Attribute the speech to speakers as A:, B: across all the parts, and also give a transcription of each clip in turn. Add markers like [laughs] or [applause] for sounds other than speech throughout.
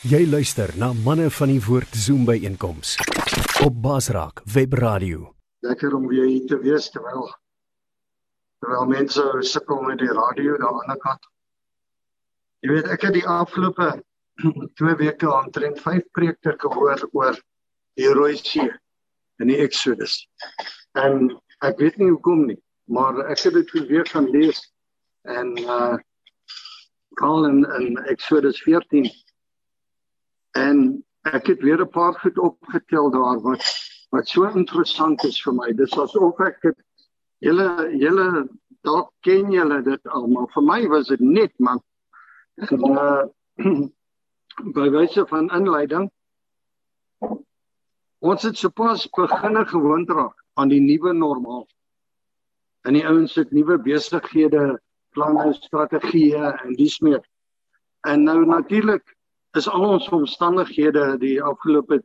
A: Jy luister na manne van die woord Zoom by einkoms op Basraak Web Radio.
B: Lekker om weer hier te wees terwyl terwyl mense sukkel met die radio daar aan die ander kant. Jy weet ek het die afgelope [clears throat] twee weke omtrent 5 preekte gehoor oor die Rooi See en die Exodus. En ek weet nie hoekom nie, maar ek het dit weer gaan lees en uh Paul in, in Exodus 14 En ek het weer 'n paar goed opgetel daar wat wat so interessant is vir my. Dis asof ek het julle julle dalk ken julle dit al, maar vir my was dit net man. En uh [clears throat] by wyse van inleiding ons het sopas beginne gewoond raak aan die nuwe normaal. En die ouens het nuwe besighede, planne, strategieë en dis meer. En nou natuurlik is al ons omstandighede die afgelope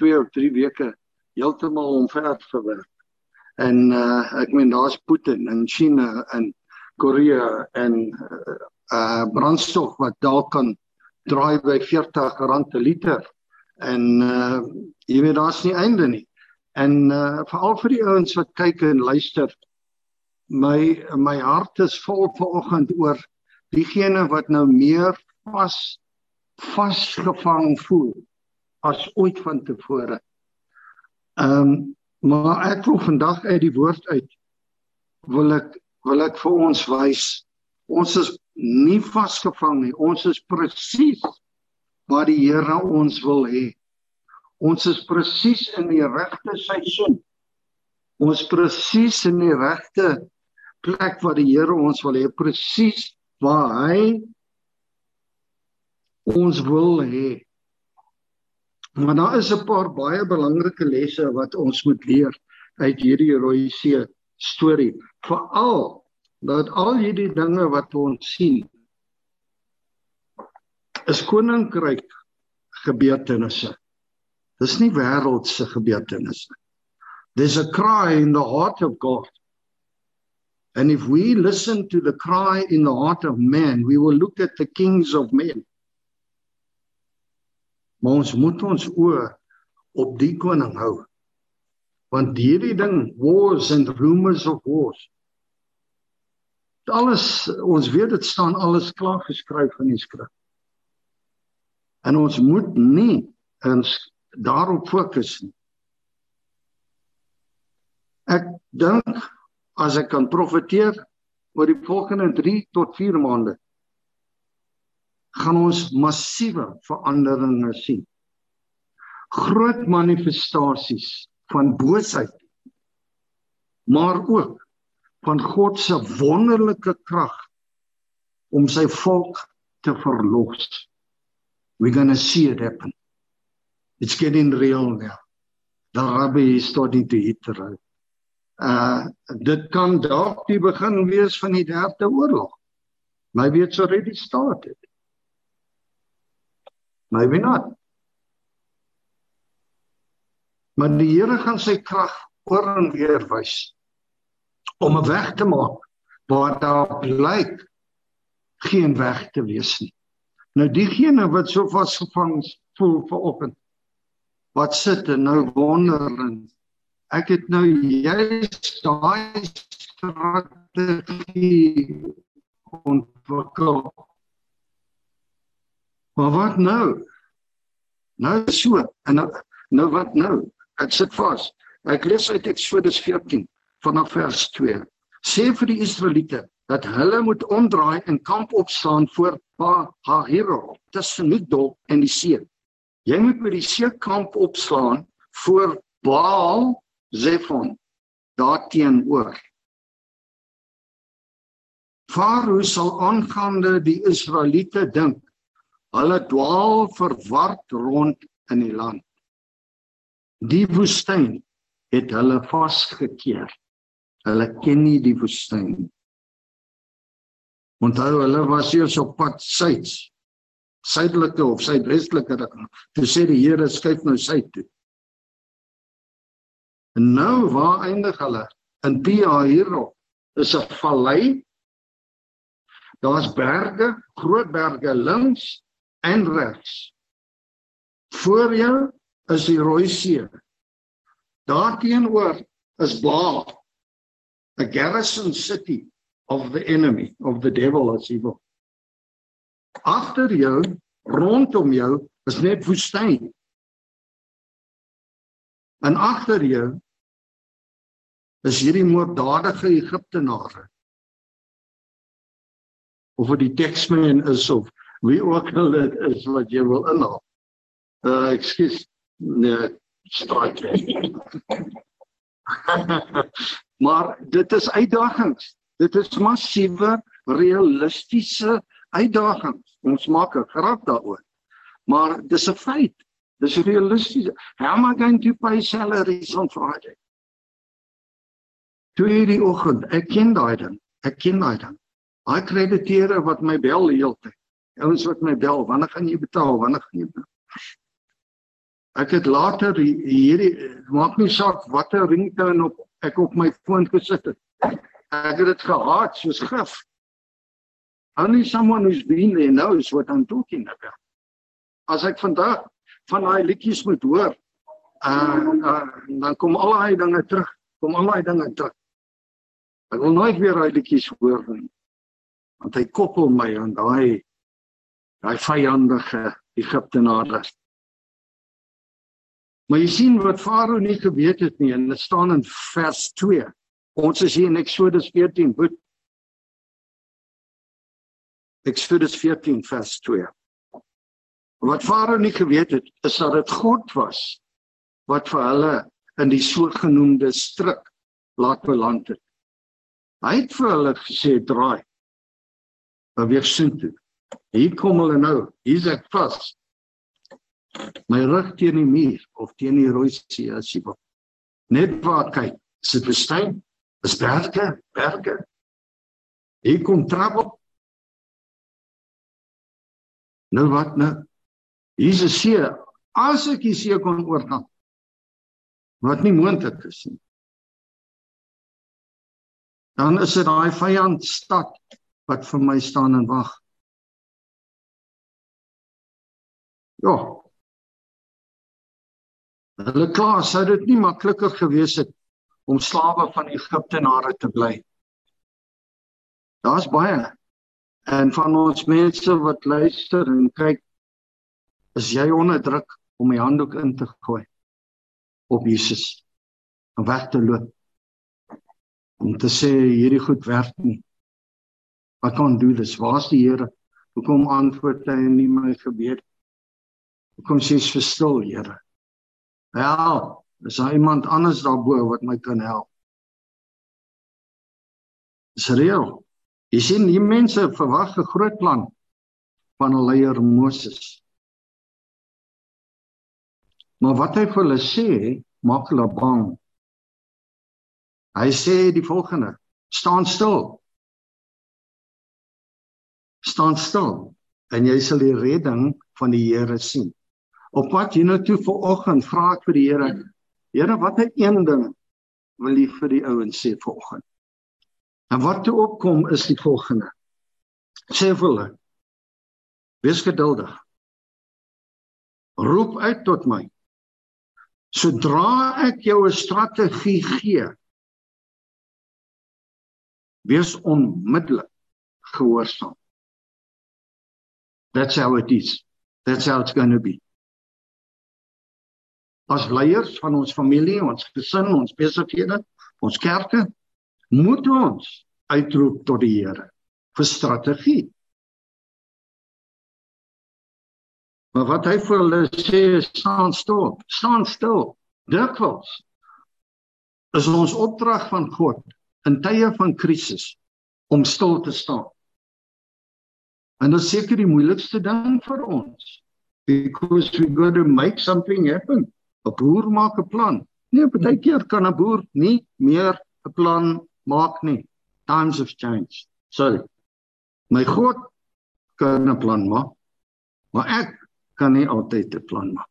B: 2 of 3 weke heeltemal omver verwerp. En uh ek meen daar's Putin in China en Korea en uh, uh brandstof wat dalk kan draai by 40 rand per liter. En uh jy weet daar's nie einde nie. En uh veral vir die ouens wat kyk en luister my my hart is vol vanoggend oor diegene wat nou meer vas vasgevang voel as ooit van tevore. Ehm um, maar ek wil vandag uit die woord uit wil ek wil ek vir ons wys ons is nie vasgevang nie. Ons is presies waar die Here ons wil hê. Ons is presies in die regte seisoen. Ons presies in die regte plek waar die Here ons wil hê, presies waar hy ons wil hê. Maar daar is 'n paar baie belangrike lesse wat ons moet leer uit hierdie rooi see storie. Veral dat al hierdie dinge wat ons sien is koninkryk gebeurtenisse. Dis nie wêreldse gebeurtenisse. There's a cry in the heart of God. And if we listen to the cry in the heart of man, we will look at the kings of men Maar ons moet ons oë op die koning hou. Want hierdie ding wars and rumors of wars. Alles ons weet dit staan alles klaar geskryf in die skrif. En ons moet nie ons daarop fokus nie. Ek dink as ek kan profeteer oor die volgende 3 tot 4 maande gaan ons massiewe veranderinge sien. Groot manifestasies van boosheid maar ook van God se wonderlike krag om sy volk te verlos. We're going to see it happen. It's getting real now. The rabbi is starting to hit the road. Uh dit kan dalk die begin wees van die derde oorlog. Maybe it's already started. Maybe not. Maar die Here gaan sy krag oor en weer wys om 'n weg te maak waar daar blyk geen weg te wees nie. Nou diegene wat so vasgevang voel vanoggend wat sit en nou wonder en ek het nou juist daai strategie ontwikkel Maar wat nou? Nou so en nou, nou wat nou? Ek sit vas. Ek lees uit Eksodus 14 vanaf vers 2. Sê vir die Israeliete dat hulle moet omdraai en kamp opslaan voor Bahiro tussen Migdol en die see. Jy moet by die see kamp opslaan voor Baal Zephon daarteenoor. Farao sal aangaande die Israeliete dink Hulle dwaal verward rond in die land. Die woestyn het hulle vasgekeer. Hulle ken nie die woestyn nie. Onthou hulle was eers op pad suids. Suidelike of suidwestelike rigting. Toe sê die Here skuif nou suid toe. En nou waar eindig hulle? In Pia hierop is 'n vallei. Daar's berge, groot berge links en regs. Voor jou is die Rooi See. Daarteenoor is Baal, a garrison city of the enemy, of the devil as evil. Agter jou, rondom jou is net woestyn. En agter jou is hierdie moorddadige Egiptenare. Of dit die teksmen is of wie ook al dit is wat jy wil inhaal. Uh ekskuus, nee, straat. [laughs] maar dit is uitdagings. Dit is massiewe realistiese uitdagings. Ons maak 'n grap daaroor. Maar dis 'n feit. Dis realisties. How am I going to pay salaries on Friday? Toe die oggend, ek ken daai ding. Ek ken daai ding. Daai krediteure wat my bel heeltyd. Ouens wat my bel, wanneer gaan jy betaal? Wanneer gaan jy betaal? Ek het later hierdie maak nie saak watter ringtone op ek op my foon gesit het. Ek het dit gehaat soos gif. Only someone who's been there knows what I'm talking about. As ek vandag van daai liedjies moet hoor, uh, uh dan kom al daai dinge terug, kom al daai dinge terug. Ek wil nooit weer daai liedjies hoor nie. Want hy koppel my aan daai daai vyandige Egiptenare. Maar jy sien wat Farao nie geweet het nie en dit staan in vers 2. Ons is hier in Eksodus 14, boet. Eksodus 14 vers 2. Wat Farao nie geweet het is dat dit God was wat vir hulle in die sogenaamde stryk laat beland het. Hy het vir hulle gesê draai. Beweeg sin toe. Hier kom hulle nou. Hier's ek vas my rug teen die muur of teen die rooi see as jy wil. Net waar kyk, is dit woestyn, is berge, berge. Hier kom trouble. Nou wat nou? Hier's 'n see. As ek die see kon oorgaan. Wat nie moontlik is nie. Dan is dit daai vyand stad wat vir my staan en wag. Ja, Hulle kla sou dit nie makliker gewees het om slawe van Egiptenare te bly. Daar's baie en van ons mense wat luister en kyk is jy onderdruk om die handdoek in te gooi op Jesus en weg te loop om te sê hierdie goed werk nie. Wat kan doen dis? Waar's die Here? Hoekom antwoord hy nie my gebed? Hoekom sê jy verstil, Here? Help. Is daar iemand anders daarbo wat my kan help? Dis reël. Jy sien die mense verwag 'n groot plan van 'n leier Moses. Maar wat hy vir hulle sê, maak hulle bang. Hy sê die volgende: Staan stil. Staan stil en jy sal die redding van die Here sien. Op pad hiernatoe vanoggend vra ek vir die Here, Here, watter een ding wil U vir die ouens sê vanoggend? En wat toe opkom is die volgende. Sê vir hulle: Wees geduldig. Roep uit tot my. Sodra ek jou 'n strategie gee, wees onmiddellik gehoorsaam. That's how it is. That's how it's going to be as leiers van ons familie, ons gesin, ons besighede, ons kerke, moet ons uitroep tot die Here vir strategie. Maar wat hy vir hulle sê, staan stil, staan stil. Dikwels is ons opdrag van God in tye van krisis om stil te staan. En dit is seker die moeilikste ding vir ons because we got to make something happen. 'n boer maak 'n plan. Nee, baie keer kan 'n boer nie meer 'n plan maak nie. Times have changed. Sorry. My God kan 'n plan maak, maar ek kan nie altyd 'n plan maak.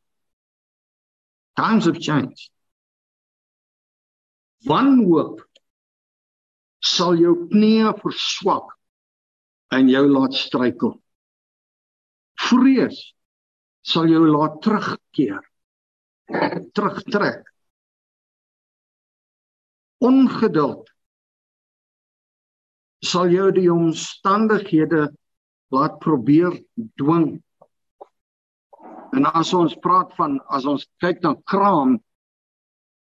B: Times have changed. Wanhoop sal jou knieë verswak en jou laat struikel. Vrees sal jou laat terugkeer. Terugtrek. Ongeduld sal jou die omstandighede laat probeer dwing. En as ons praat van as ons kyk na kraam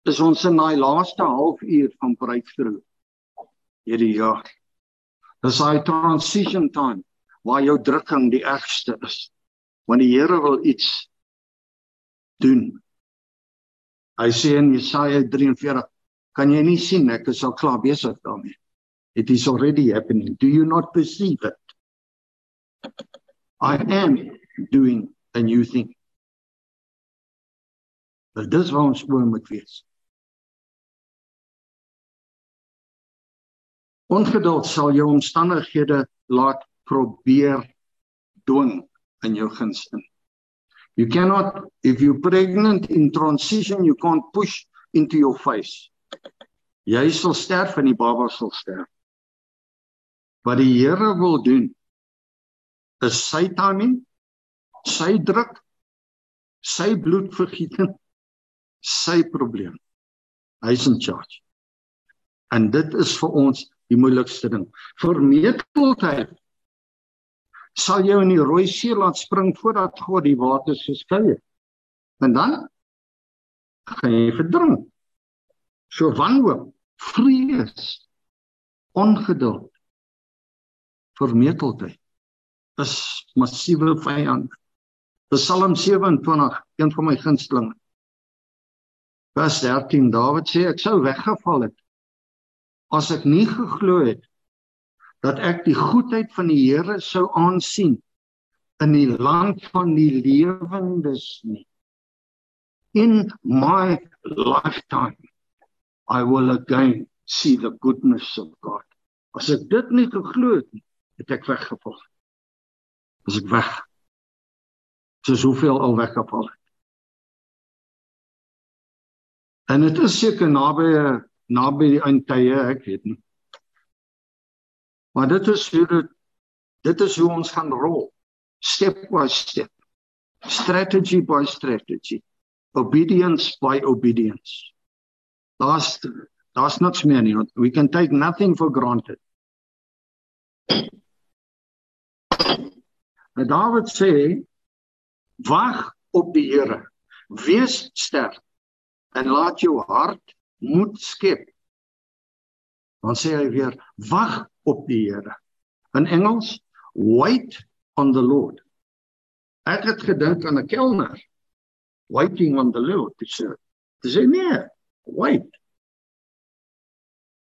B: is ons in daai laaste halfuur van breakthrough hierdie jaar. Dis daai transition time waar jou drukking die ergste is. Want die Here wil iets doen. Hy sê in Jesaja 43, kan jy nie sien ek is al klaar besig daarmee. It is already happening. Do you not perceive it? I am doing a new thing. Dit is waar ons oor moet wees. Ongeduld sal jou omstandighede laat probeer dwing in jou gunste. You cannot if you pregnant in transition you can't push into your face. Jy sal sterf en die baba sal sterf. Wat die Here wil doen is sy timing, sy druk, sy bloedvergieting, sy probleem. Hy's in charge. En dit is vir ons die moeilikste ding. Vermeteldheid sal jou in die rooi see laat spring voordat God die waters geskei het. En dan gaan jy verdrink. So wanhoop, vrees, ongeduld, vermeteldheid is massiewe vyand. Psalm 27, een van my gunstelinge. Vers 13 Dawid sê ek sou weggeval het as ek nie geglo het dat ek die goedheid van die Here sou aansien in die land van die lewendes nie. In my lifetime I will again see the goodness of God. As ek dit nie geglo het nie, het ek weggeval as ek weg. Soos hoeveel al weggeval het. En dit is seker naby naby die eindtye, ek weet nie. Maar dit is hoe dit dit is hoe ons gaan rol. Step by step. Strategy by strategy. Obedience by obedience. Daar's daar's niks meer nie. We can take nothing for granted. En Dawid sê wag op die Here. Wees sterk en laat jou hart moed skep. Dan sê hy weer wag op die Here. In Engels wait on the Lord. Ek het gedink aan 'n kelner waiting on the Lord. Dis dis nee, wait.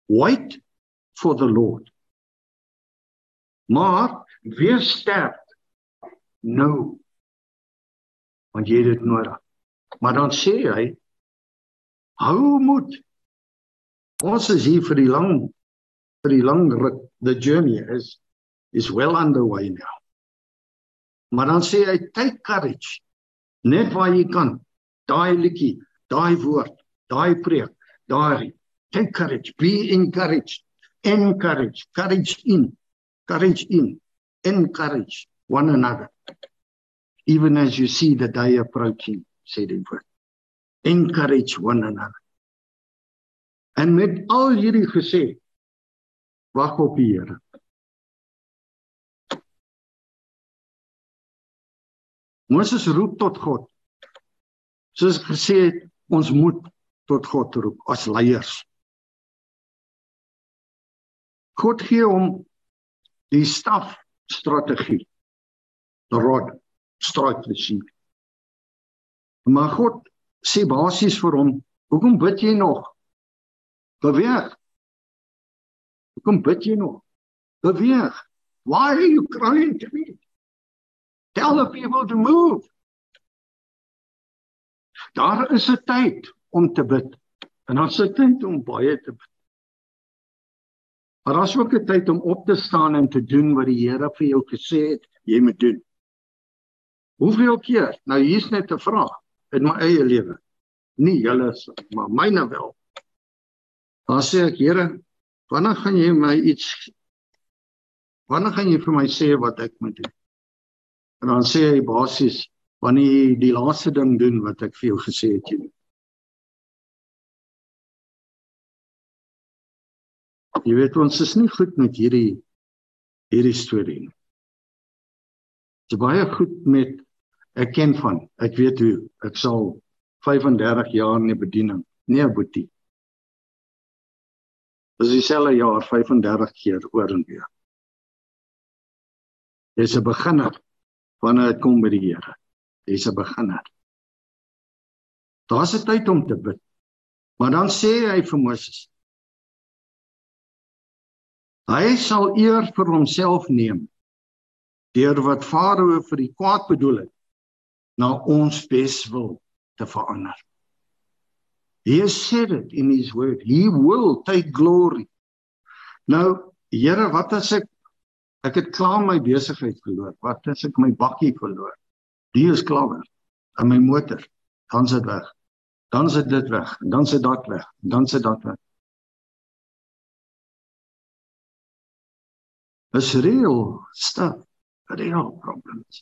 B: Wait for the Lord. Maar wees sterk nou. Want jy dit nodig. Maar dan sê hy hou moed. Ons is hier vir die lang vir die lang rit. The journey is is well underway now. Maar dan sê hy take courage. Net waar jy kan. Daai liedjie, daai woord, daai preek, daai take courage, be encouraged. Encourage, courage in, courage in, encourage one another even as you see the day approaching said die woord encourage one another en met al hierdie gesê wag op die Here Moses roep tot God soos gesê het ons moet tot God roep as leiers God gee hom die staf strategie the rod strike the sheep. Maar God sê basies vir hom, hoekom bid jy nog? Beweeg. Hoekom bid jy nog? Beweeg. Why are you crying to me? Tell the people to move. Daar is 'n tyd om te bid. En daar's 'n tyd om baie te bid. Maar daar's ook 'n tyd om op te staan en te doen wat die Here vir jou gesê het jy moet doen. Hoeveel keer? Nou hier's net 'n vraag in my eie lewe. Nie julle maar myne wel. Dan sê ek, Here, wanneer gaan jy my iets Wanneer gaan jy vir my sê wat ek moet doen? En dan sê hy basies, wanneer jy die laaste ding doen wat ek vir jou gesê het jy moet. Jy weet ons is nie goed met hierdie hierdie storie nie. Dit is baie goed met ek ken van, ek weet hoe, ek sal 35 jaar in die bediening. Nee, boetie. Dis dieselfde jaar 35 keer oor en weer. Dis 'n beginner wanneer dit kom by die Here. Dis 'n beginner. Daar's 'n tyd om te bid. Maar dan sê hy vir Moses: Hy sal eer vir homself neem deur wat Farao vir die kwaad bedoel het na ons beswil te verander. He has said it in his word. He will take glory. Nou, Here, wat as ek ek het klaar my besigheid verloor? Wat as ek my bakkie verloor? Die is klaar. En my motor, dan sit weg. Dan sit dit weg. Dan sit dit weg. Dan sit dit weg. Is real stuff. Real problems.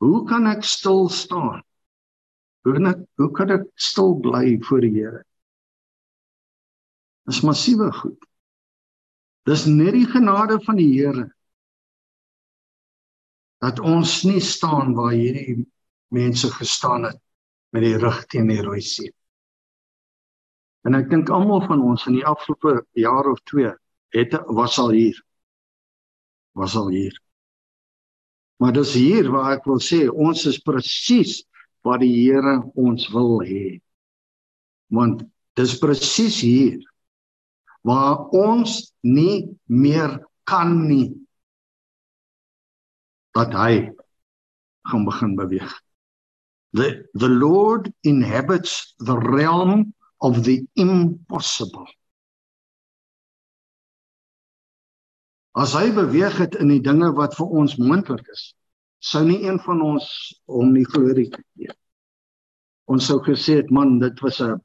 B: Hoe kan ek stil staan? Hoe kan ek hoe kan ek stil bly voor die Here? Dis massiewe goed. Dis net die genade van die Here dat ons nie staan waar hierdie mense gestaan het met die rug teen die rooi see. En ek dink almal van ons in die afgelope jaar of 2 het was al hier. Was al hier. Maar dis hier waar ek wil sê ons is presies wat die Here ons wil hê. Want dis presies hier waar ons nie meer kan nie dat hy gaan begin beweeg. The the Lord inhabits the realm of the impossible. As hy beweeg het in die dinge wat vir ons moontlik is, sou nie een van ons hom nie glorie gee. Ons sou gesê het man, dit was 'n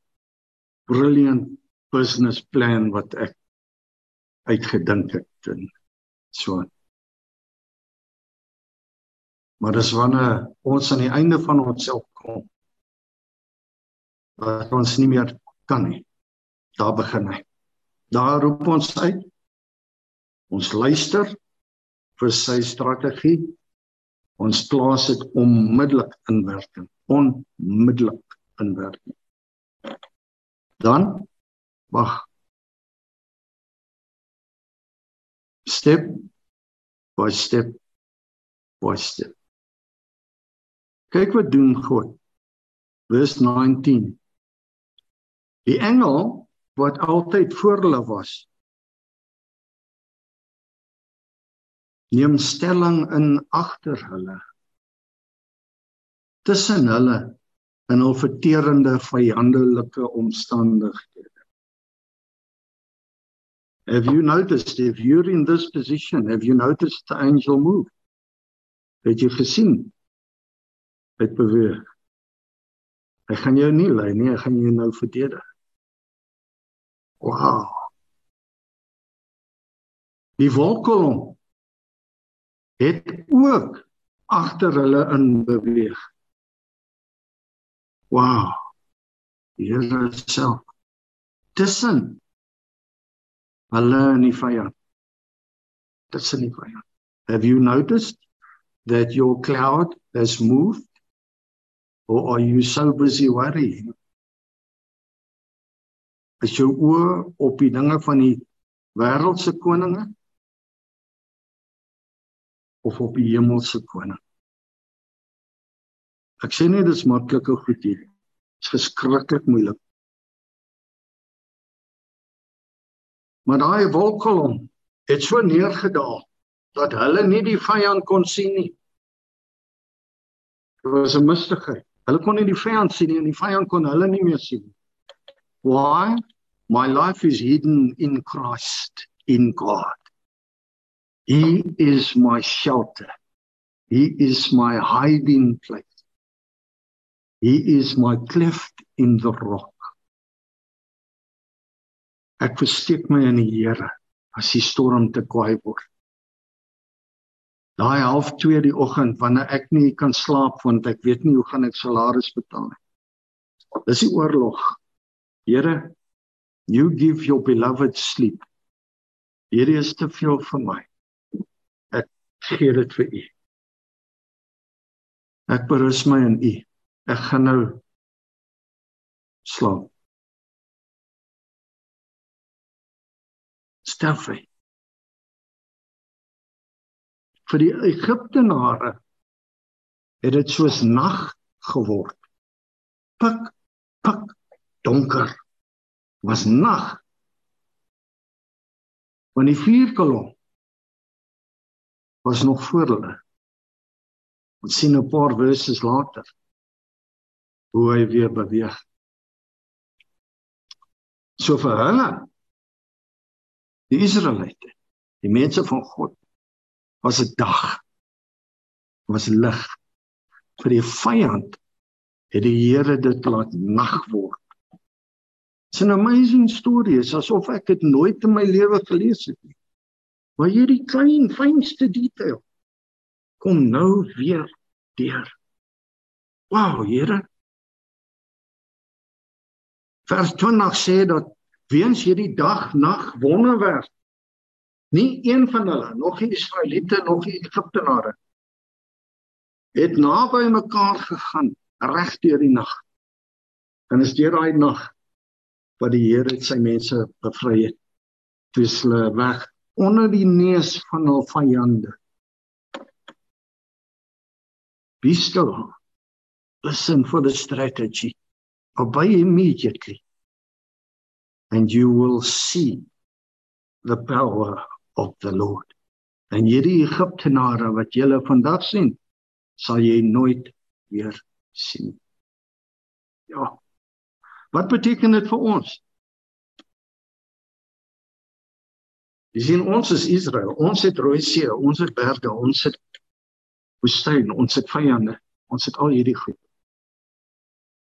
B: brilliant business plan wat ek uitgedink het en so. Maar dis wanneer ons aan die einde van onsself kom dat ons nie meer kan nie. Daar begin hy. Daar roep ons uit Ons luister vir sy strategie. Ons plaas dit onmiddellik in werking. Onmiddellik in werking. Dan wag. Step by step by step. Kyk wat doen God. Vers 19. Die engel wat altyd voor hulle was, neem stelling in agter hulle tussen hulle in hul verterende vyandelike omstandighede. Have you noticed if you're in this position have you noticed the angel move? Het jy gesien? Het beweeg. Hy gaan jou nie lei nie hy gaan jou nou verdedig. Wow die wolkkolom het ook agter hulle in beweeg. Wow. Here self tussen hulle en die vyand. Tussen die vyand. Have you noticed that your cloud has moved or are you so busy worrying? Is jou oë op die dinge van die wêreldse koninge of op die hemelse koning. Ek sê nie dis maklike goed hier. Dit is geskrikkelik moeilik. Maar daai wolkkolom het so neergedaal dat hulle nie die vyand kon sien nie. Dit was 'n mistigheid. Hulle kon nie die vyand sien nie en die vyand kon hulle nie meer sien nie. Why? My life is hidden in Christ, in God. He is my shelter. He is my hiding place. He is my cleft in the rock. Ek versteek my in die Here as die storm te kwaai word. Daai half 2 die oggend wanneer ek nie kan slaap want ek weet nie hoe gaan ek salaris betaal nie. Dis die oorlog. Here, you give your beloved sleep. Hierdie is te veel vir my. Ek gee dit vir u. Ek berus my in u. Ek gaan nou slaap. Sterf. Vir die Egiptenare het dit soos nag geword. Pik, pik, donker. Was nag. Want die vuurkolom was nog voor hulle. Ons sien 'n paar verse later hoe hy weer beweeg. So vir hulle die Israeliete, die mense van God was 'n dag was lig vir die vyand het die Here dit laat nag word. It's an amazing story, is asof ek dit nooit in my lewe gelees het nie. Maar hierdie klein fynste detail kom nou weer deur. Wow, Here. Vers 20 sê dat weens hierdie dag nag wonderwerk nie een van hulle, nog die Israeliete, nog die Egiptenare het naby mekaar gegaan reg deur die nag. En is deur daai nag wat die Here sy mense bevry het. Toe hulle weg onder die neus van hul vyande. Be still. Listen for the strategy. Obey immediately. And you will see the power of the Lord. En hierdie Egiptenare wat julle vandag sien, sal jy nooit weer sien. Ja. Wat beteken dit vir ons? Jy sien ons is Israel. Ons het Rooi See, ons het berge, ons het woestyn, ons het vyande, ons het al hierdie goed.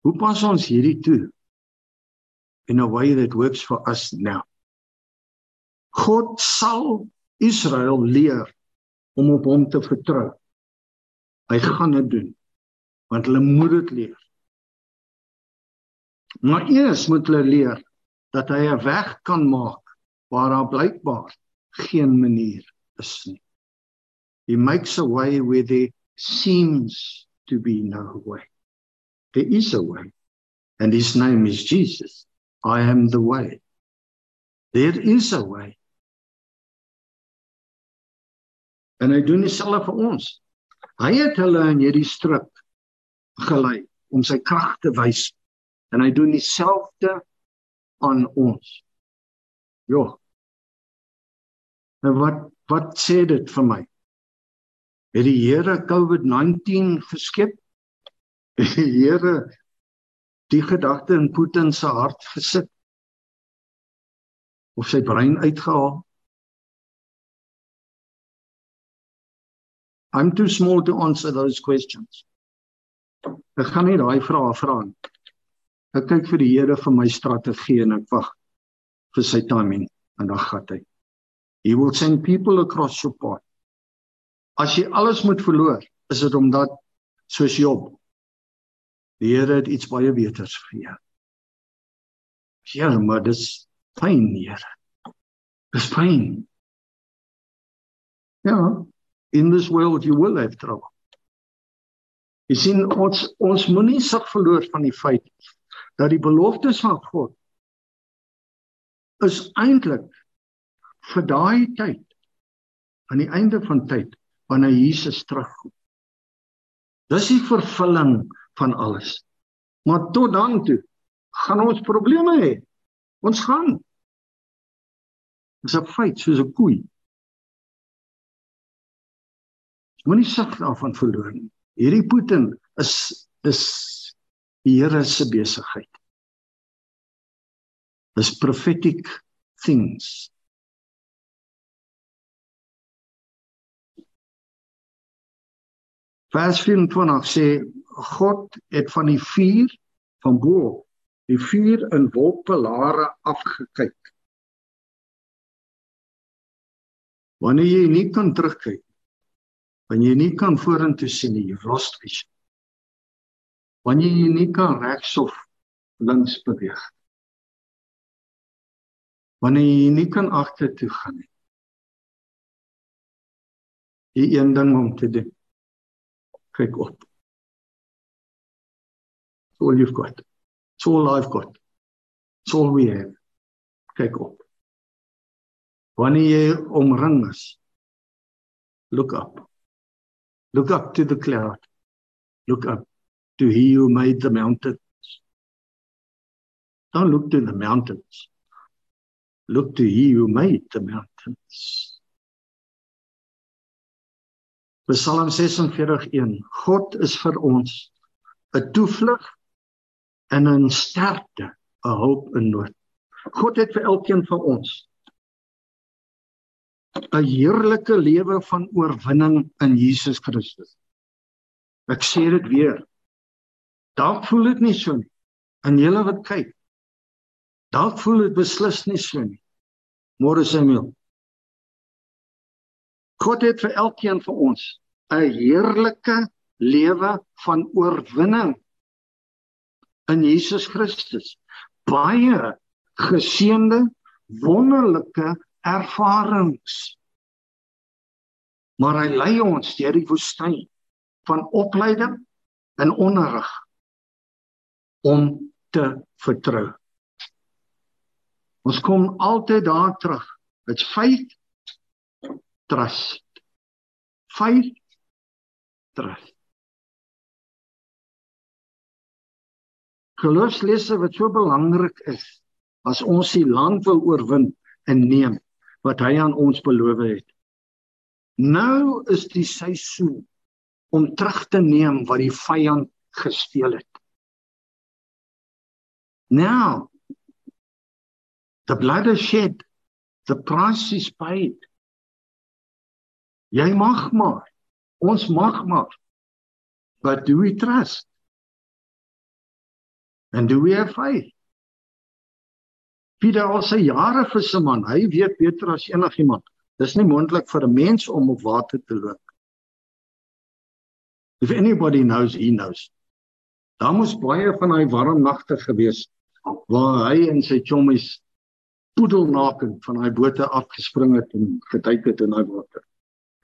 B: Hoe pas ons hierdie toe? In a way that works for us now. God sal Israel leer om op hom te vertrou. Hy gaan dit doen. Want hulle moet dit leer. Maar eers moet hulle leer dat hy 'n weg kan maak waar daar blykbaar geen manier is nie. He makes a way where there seems to be no way. There is a way, and his name is Jesus. I am the way. There is a way. En hy doen dieselfde vir ons. Hy het hulle in hierdie strip gelei om sy krag te wys en hy doen dieselfde aan ons. Ja. En wat wat sê dit vir my? Het die Here COVID-19 geskep? [laughs] Die Here die gedagte in Putin se hart gesit? Of sy brein uitgehaal? I'm too small to answer those questions. Ek gaan nie daai vrae vra nie. Ek kyk vir die Here vir my strategie en ek wag vir sy timing en dan gaan hy. He will send people across your path As jy alles moet verloor, is dit omdat soos Job die Here het iets baie beters vir jou. Ja, maar dis pyn, Here. Dis pyn. Ja, in this world you will have trouble. Jy sien ons ons moenie sig verloor van die feit dat die beloftes van God is eintlik vir daai tyd aan die einde van tyd wanneer Jesus terugkom. Dis die vervulling van alles. Maar tot dan toe gaan ons probleme hê. Ons gaan. Dis 'n feit soos 'n koei. Moenie sig daarvan verloor nie. Hierdie Putin is is die Here se besigheid. Dis prophetic things. Vers 24 sê God het van die vuur van bo die vuur in wolkpilare afgekyk. Wanneer jy nie kan terugkyk wanneer jy nie kan vorentoe sien nie, you've lost vision. Wanneer jy nie kan regs of links beweeg. Wanneer jy nie kan agtertoe gaan nie. Die een ding om te doen. Kyk up. It's all you've got. It's all I've got. It's all we have. Kyk op. Wanneer omring is, look up. Look up to the cloud. Look up to he who made the mountains. Don't look to the mountains. Look to he who made the mountains. Psalm 46:1 God is vir ons 'n toevlug en 'n sterkte, 'n hulp in nood. God het vir elkeen van ons 'n heerlike lewe van oorwinning in Jesus Christus. Ek sê dit weer. Dalk voel dit nie so nie. En julle wat kyk. Dalk voel dit beslis nie so nie. Môre Samuel. God het vir elkeen van ons 'n heerlike lewe van oorwinning in Jesus Christus. Baie geseënde wonderlike ervarings. Maar hy lei ons deur die woestyn van opleiding en onderrig om te vertrou. Ons kom altyd daar terug. Dit's faith trust. Faith trust. Geloofslesse wat so belangrik is as ons die land wil oorwin en neem wat hy aan ons beloof het. Nou is die seisoen om terug te neem wat die vyand gesteel het. Now the blood is shed. The price is paid. Jy mag maar. Ons mag maar. But do we trust? And do we have faith? Pieter al sy jare visserman, hy weet beter as enigiemand. Dis nie moontlik vir 'n mens om op water te loop. If anybody knows, he knows. Daar moes baie van hy warm nagte gewees waar hy en sy chommies poedelnaken van hy bote afgespring het en geduik het in daai water.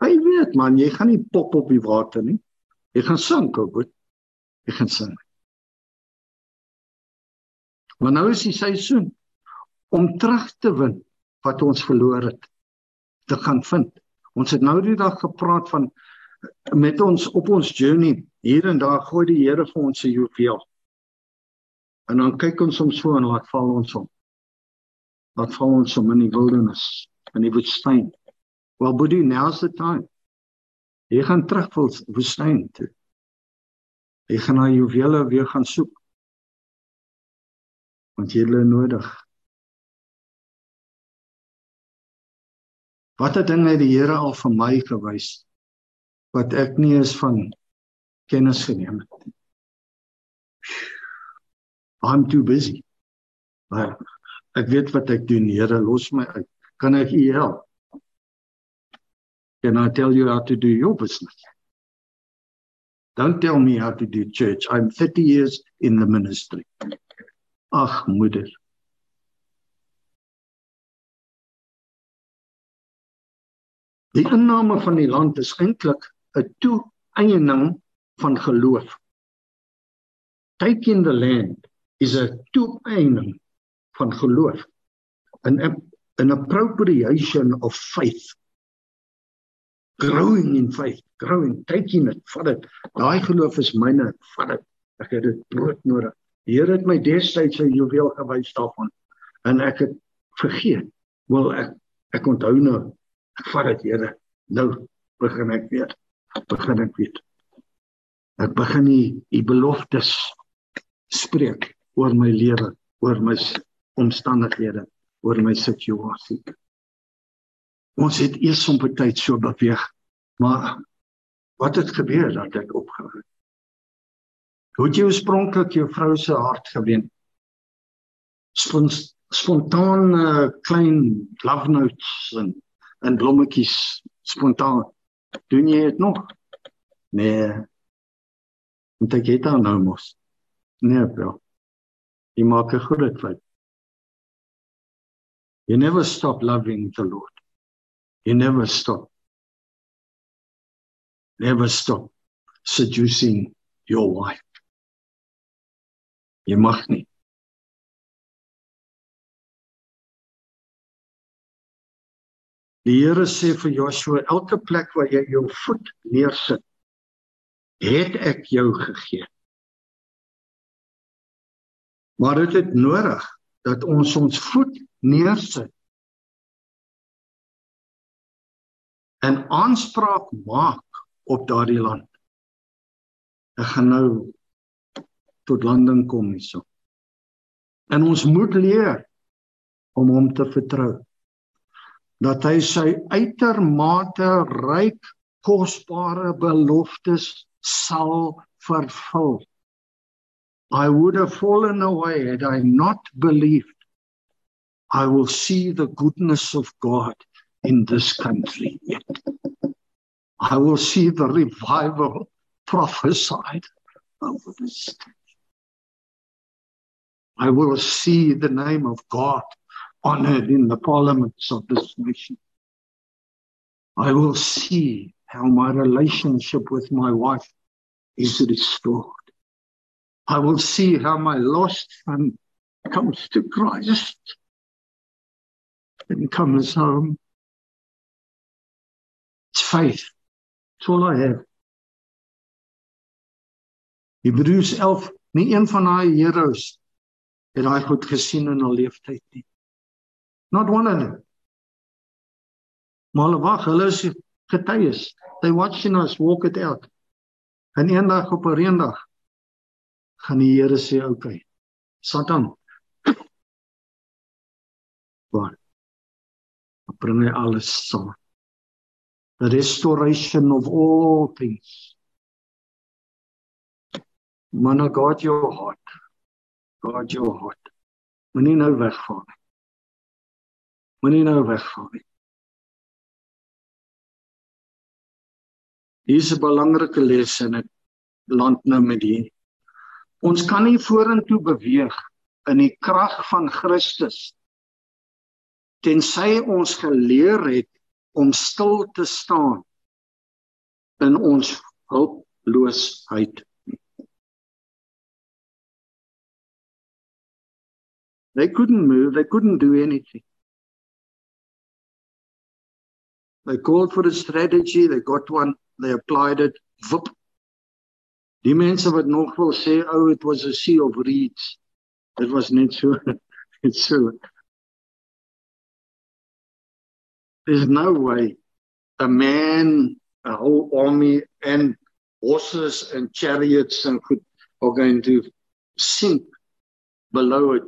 B: Hy weet man, jy gaan nie pop op die water nie. Jy gaan sink, ou boet. Jy gaan sink. Maar nou is die seisoen om terug te win wat ons verloor het te gaan vind. Ons het nou die dag gepraat van met ons op ons journey hier en daar gooi die Here vir ons se juweel. En dan kyk ons hom so en laat val ons hom. Laat val ons hom in die wildernis in die woestyn. Well, buddy, now's the time. Jy gaan terug wil woestyn toe. Jy gaan na juwele weer gaan soek. Want jy het hulle nodig. Watter ding het die Here al vir my gewys wat ek nie eens van kennis geneem het nie. I'm too busy. Maar ek weet wat ek doen, Here, los my uit. Kan ek U help? Can I tell you how to do your business? Don't tell me how to do church. I'm 30 years in the ministry. Ag, moeder. Die inname van die land is eintlik 'n toeëning van geloof. Taking the land is a toeëning van geloof. An an appropriation of faith. Growing in faith, growing, taking it, vat dit. Daai geloof is myne, vat dit. Ek het dit brood nodig. Die Here het my destyds sy juweel gewys daarvan en ek het vergeet. Wel ek ek onthou nou Ek vat dit, Here. Nou begin ek weer. Begin ek weer. Ek begin die u beloftes spreek oor my lewe, oor my omstandighede, oor my situasie. Ons het eers om tyd so beweeg, maar wat het gebeur dat ek opgehou het? Hoe het jy oorspronklik jou vrou se hart gewen? Spontaan uh, klein love notes en en blommetjies spontaan Doen jy dit nog? Nee. Want ek het nou mos. Nee, bro. Jy maak 'n groot fout. You never stop loving the Lord. You never stop. Never stop seducing your wife. Jy mag nie. Die Here sê vir Joshua elke plek waar jy jou voet neersit, het ek jou gegee. Maar dit het nodig dat ons ons voet neersit en aanspraak maak op daardie land. Ek gaan nou tot landing kom hierso. En ons moet leer om hom te vertrou. Dat hy sy uitermate ryk kosbare beloftes sal vervul. I would have fallen away had I not believed I will see the goodness of God in this country yet. I will see the revival prophesied over this country. I will see the name of God honored in the parliaments of this nation. I will see how my relationship with my wife is restored. I will see how my lost son comes to Christ and comes home. It's faith. That's all I have. Hebreërs 11, nie een van daai heroes het daai goed gesien in hul lewenstyd nie. Not one of them. Maar wag, hulle is getuies. They watching us walk it out. En eendag op 'n reendag gaan die Here sê, "Oké. Okay, Satan. Waar? Bring hy alles saam. The restoration of all things. Man, I got your heart. God your heart. Moenie nou wegval nie. Moenie nou wegval nie. Hier is 'n belangrike les in dit land nou met hier. Ons kan nie vorentoe beweeg in die krag van Christus tensy ons geleer het om stil te staan in ons hulpeloosheid. They couldn't move, they couldn't do anything. They called for a strategy, they got one, they applied it, whoop, Die mense wat nog wil sê oh, it was a sea of reeds. Dit was net so [laughs] net so. There's no way a man, a whole army and horses and chariots and could are going to sink below a,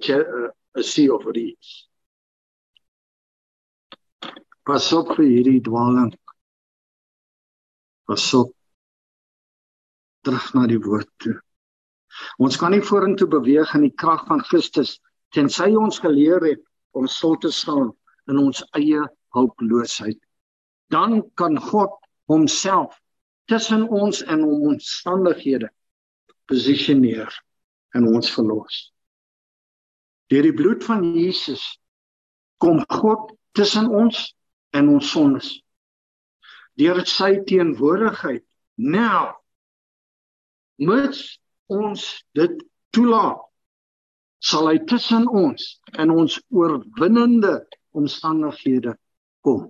B: a sea of reeds. Pas op vir hierdie dwaling. Pas op terug na die woord toe. Ons kan nie vorentoe beweeg in die krag van Christus tensy ons geleer het om stil te staan in ons eie hulpeloosheid. Dan kan God homself tussen ons en ons omstandighede posisioneer en ons verlos. Deur die bloed van Jesus kom God tussen ons en ons sondes. Deur sy teenwoordigheid nou mits ons dit toelaat sal hy tussen ons en ons oorwinnende omstandighede kom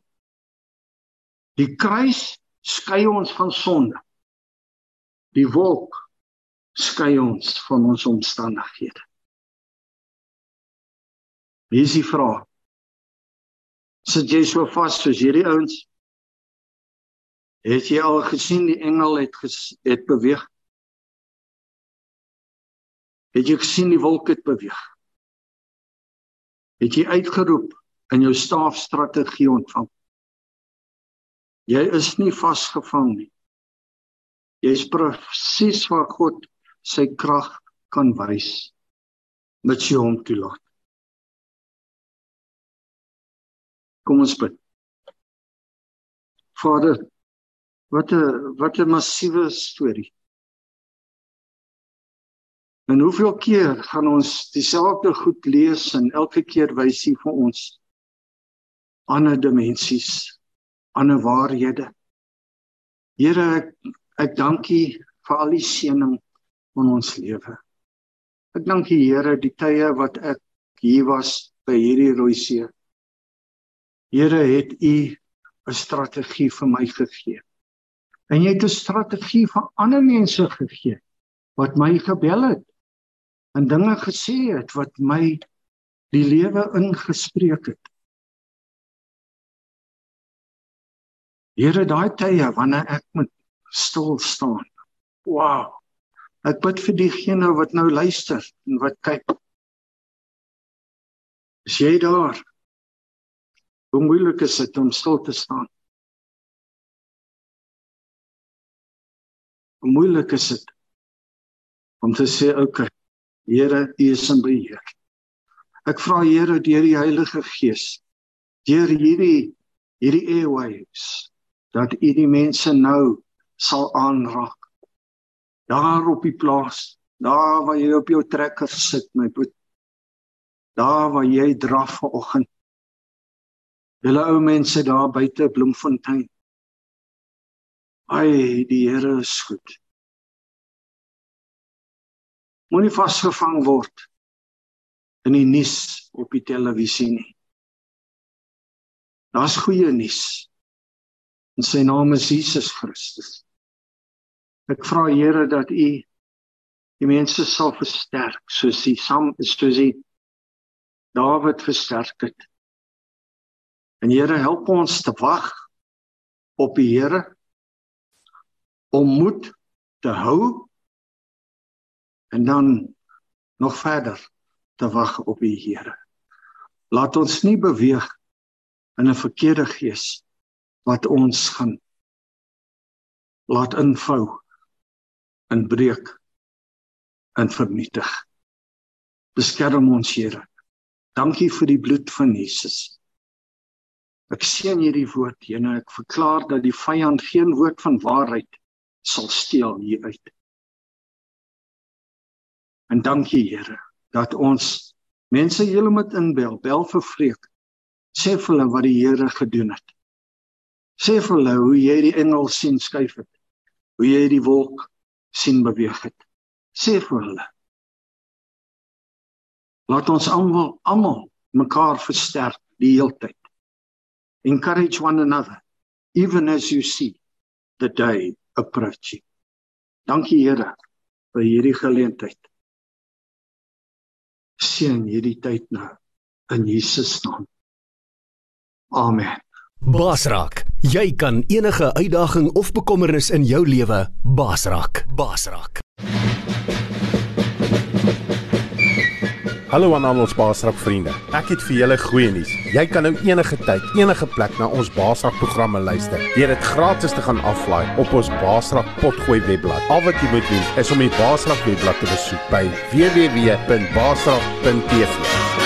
B: die kruis skei ons van sonde. Die wolk skei ons van ons omstandighede. Wie is die vraag. Sit jy so vas soos hierdie ouens? Het jy al gesien die engel het ges, het beweeg? Het jy gesien die wolk het beweeg? Het jy uitgeroep in jou staafstrategie ontvang? Jy is nie vasgevang nie. Jy's presies waar God sy krag kan wys met sy hom toelaat. Kom ons bid. Vader, Wat 'n wat 'n massiewe storie. En hoeveel keer gaan ons dieselfde goed lees en elke keer wys hy vir ons ander dimensies, ander waarhede. Here, ek, ek dank U vir al die seëning in ons lewe. Ek dank U Here die tye wat ek hier was by hierdie rooi see. Here het U 'n strategie vir my gegee. En jy het 'n strategie vir ander mense gegee wat my gebel het en dinge gesê het wat my die lewe ingespreek het. Here daai tye wanneer ek moet stil staan. Wow. Ek bid vir diegene wat nou luister en wat kyk. Is jy daar? Hoe moeilik is dit om stil te staan? Hoe moeilik is dit om te sê okay, Here, U is in beheer. Ek vra Here deur die Heilige Gees, deur hierdie hierdie airwaves dat U die mense nou sal aanraak. Daar op die plaas, daar waar jy op jou trekker sit, my boet. Daar waar jy draf vanoggend. Julle ou mense daar buite Bloemfontein. Ai, die Here is goed moenie vasgevang word in die nuus op die televisie nie. Daar's goeie nuus. En sy naam is Jesus Christus. Ek vra Here dat U die mense sal versterk soos die Sam soos die Dawid versterk het. En Here help ons te wag op die Here om moed te hou en dan nog verder te wag op die Here. Laat ons nie beweeg in 'n verkeerde gees wat ons gaan laat invou en breek en vernietig. Beskerm ons Here. Dankie vir die bloed van Jesus. Ek seën hierdie woord, Here. Ek verklaar dat die vyand geen woord van waarheid sal steel hier uit. En dankie Here dat ons mense julle moet inbel, bel vir vreek. Sê vir hulle wat die Here gedoen het. Sê vir hulle hoe jy die engel sien skuif het. Hoe jy die wolk sien beweeg het. Sê vir hulle. Laat ons almal almal mekaar versterk die heeltyd. Encourage one another even as you see the day approaching. Dankie Here vir hierdie geleentheid seën hierdie tyd nou in Jesus naam. Amen.
A: Basrak, jy kan enige uitdaging of bekommernis in jou lewe basrak. Basrak.
C: Hallo aan al ons Baasrak vriende. Ek het vir julle goeie nuus. Jy kan nou enige tyd, enige plek na ons Baasrak programme luister. Deur dit gratis te gaan aflaai op ons Baasrak potgooi webblad. Al wat jy moet doen is om die Baasrak webblad te besoek by www.baasrak.tv.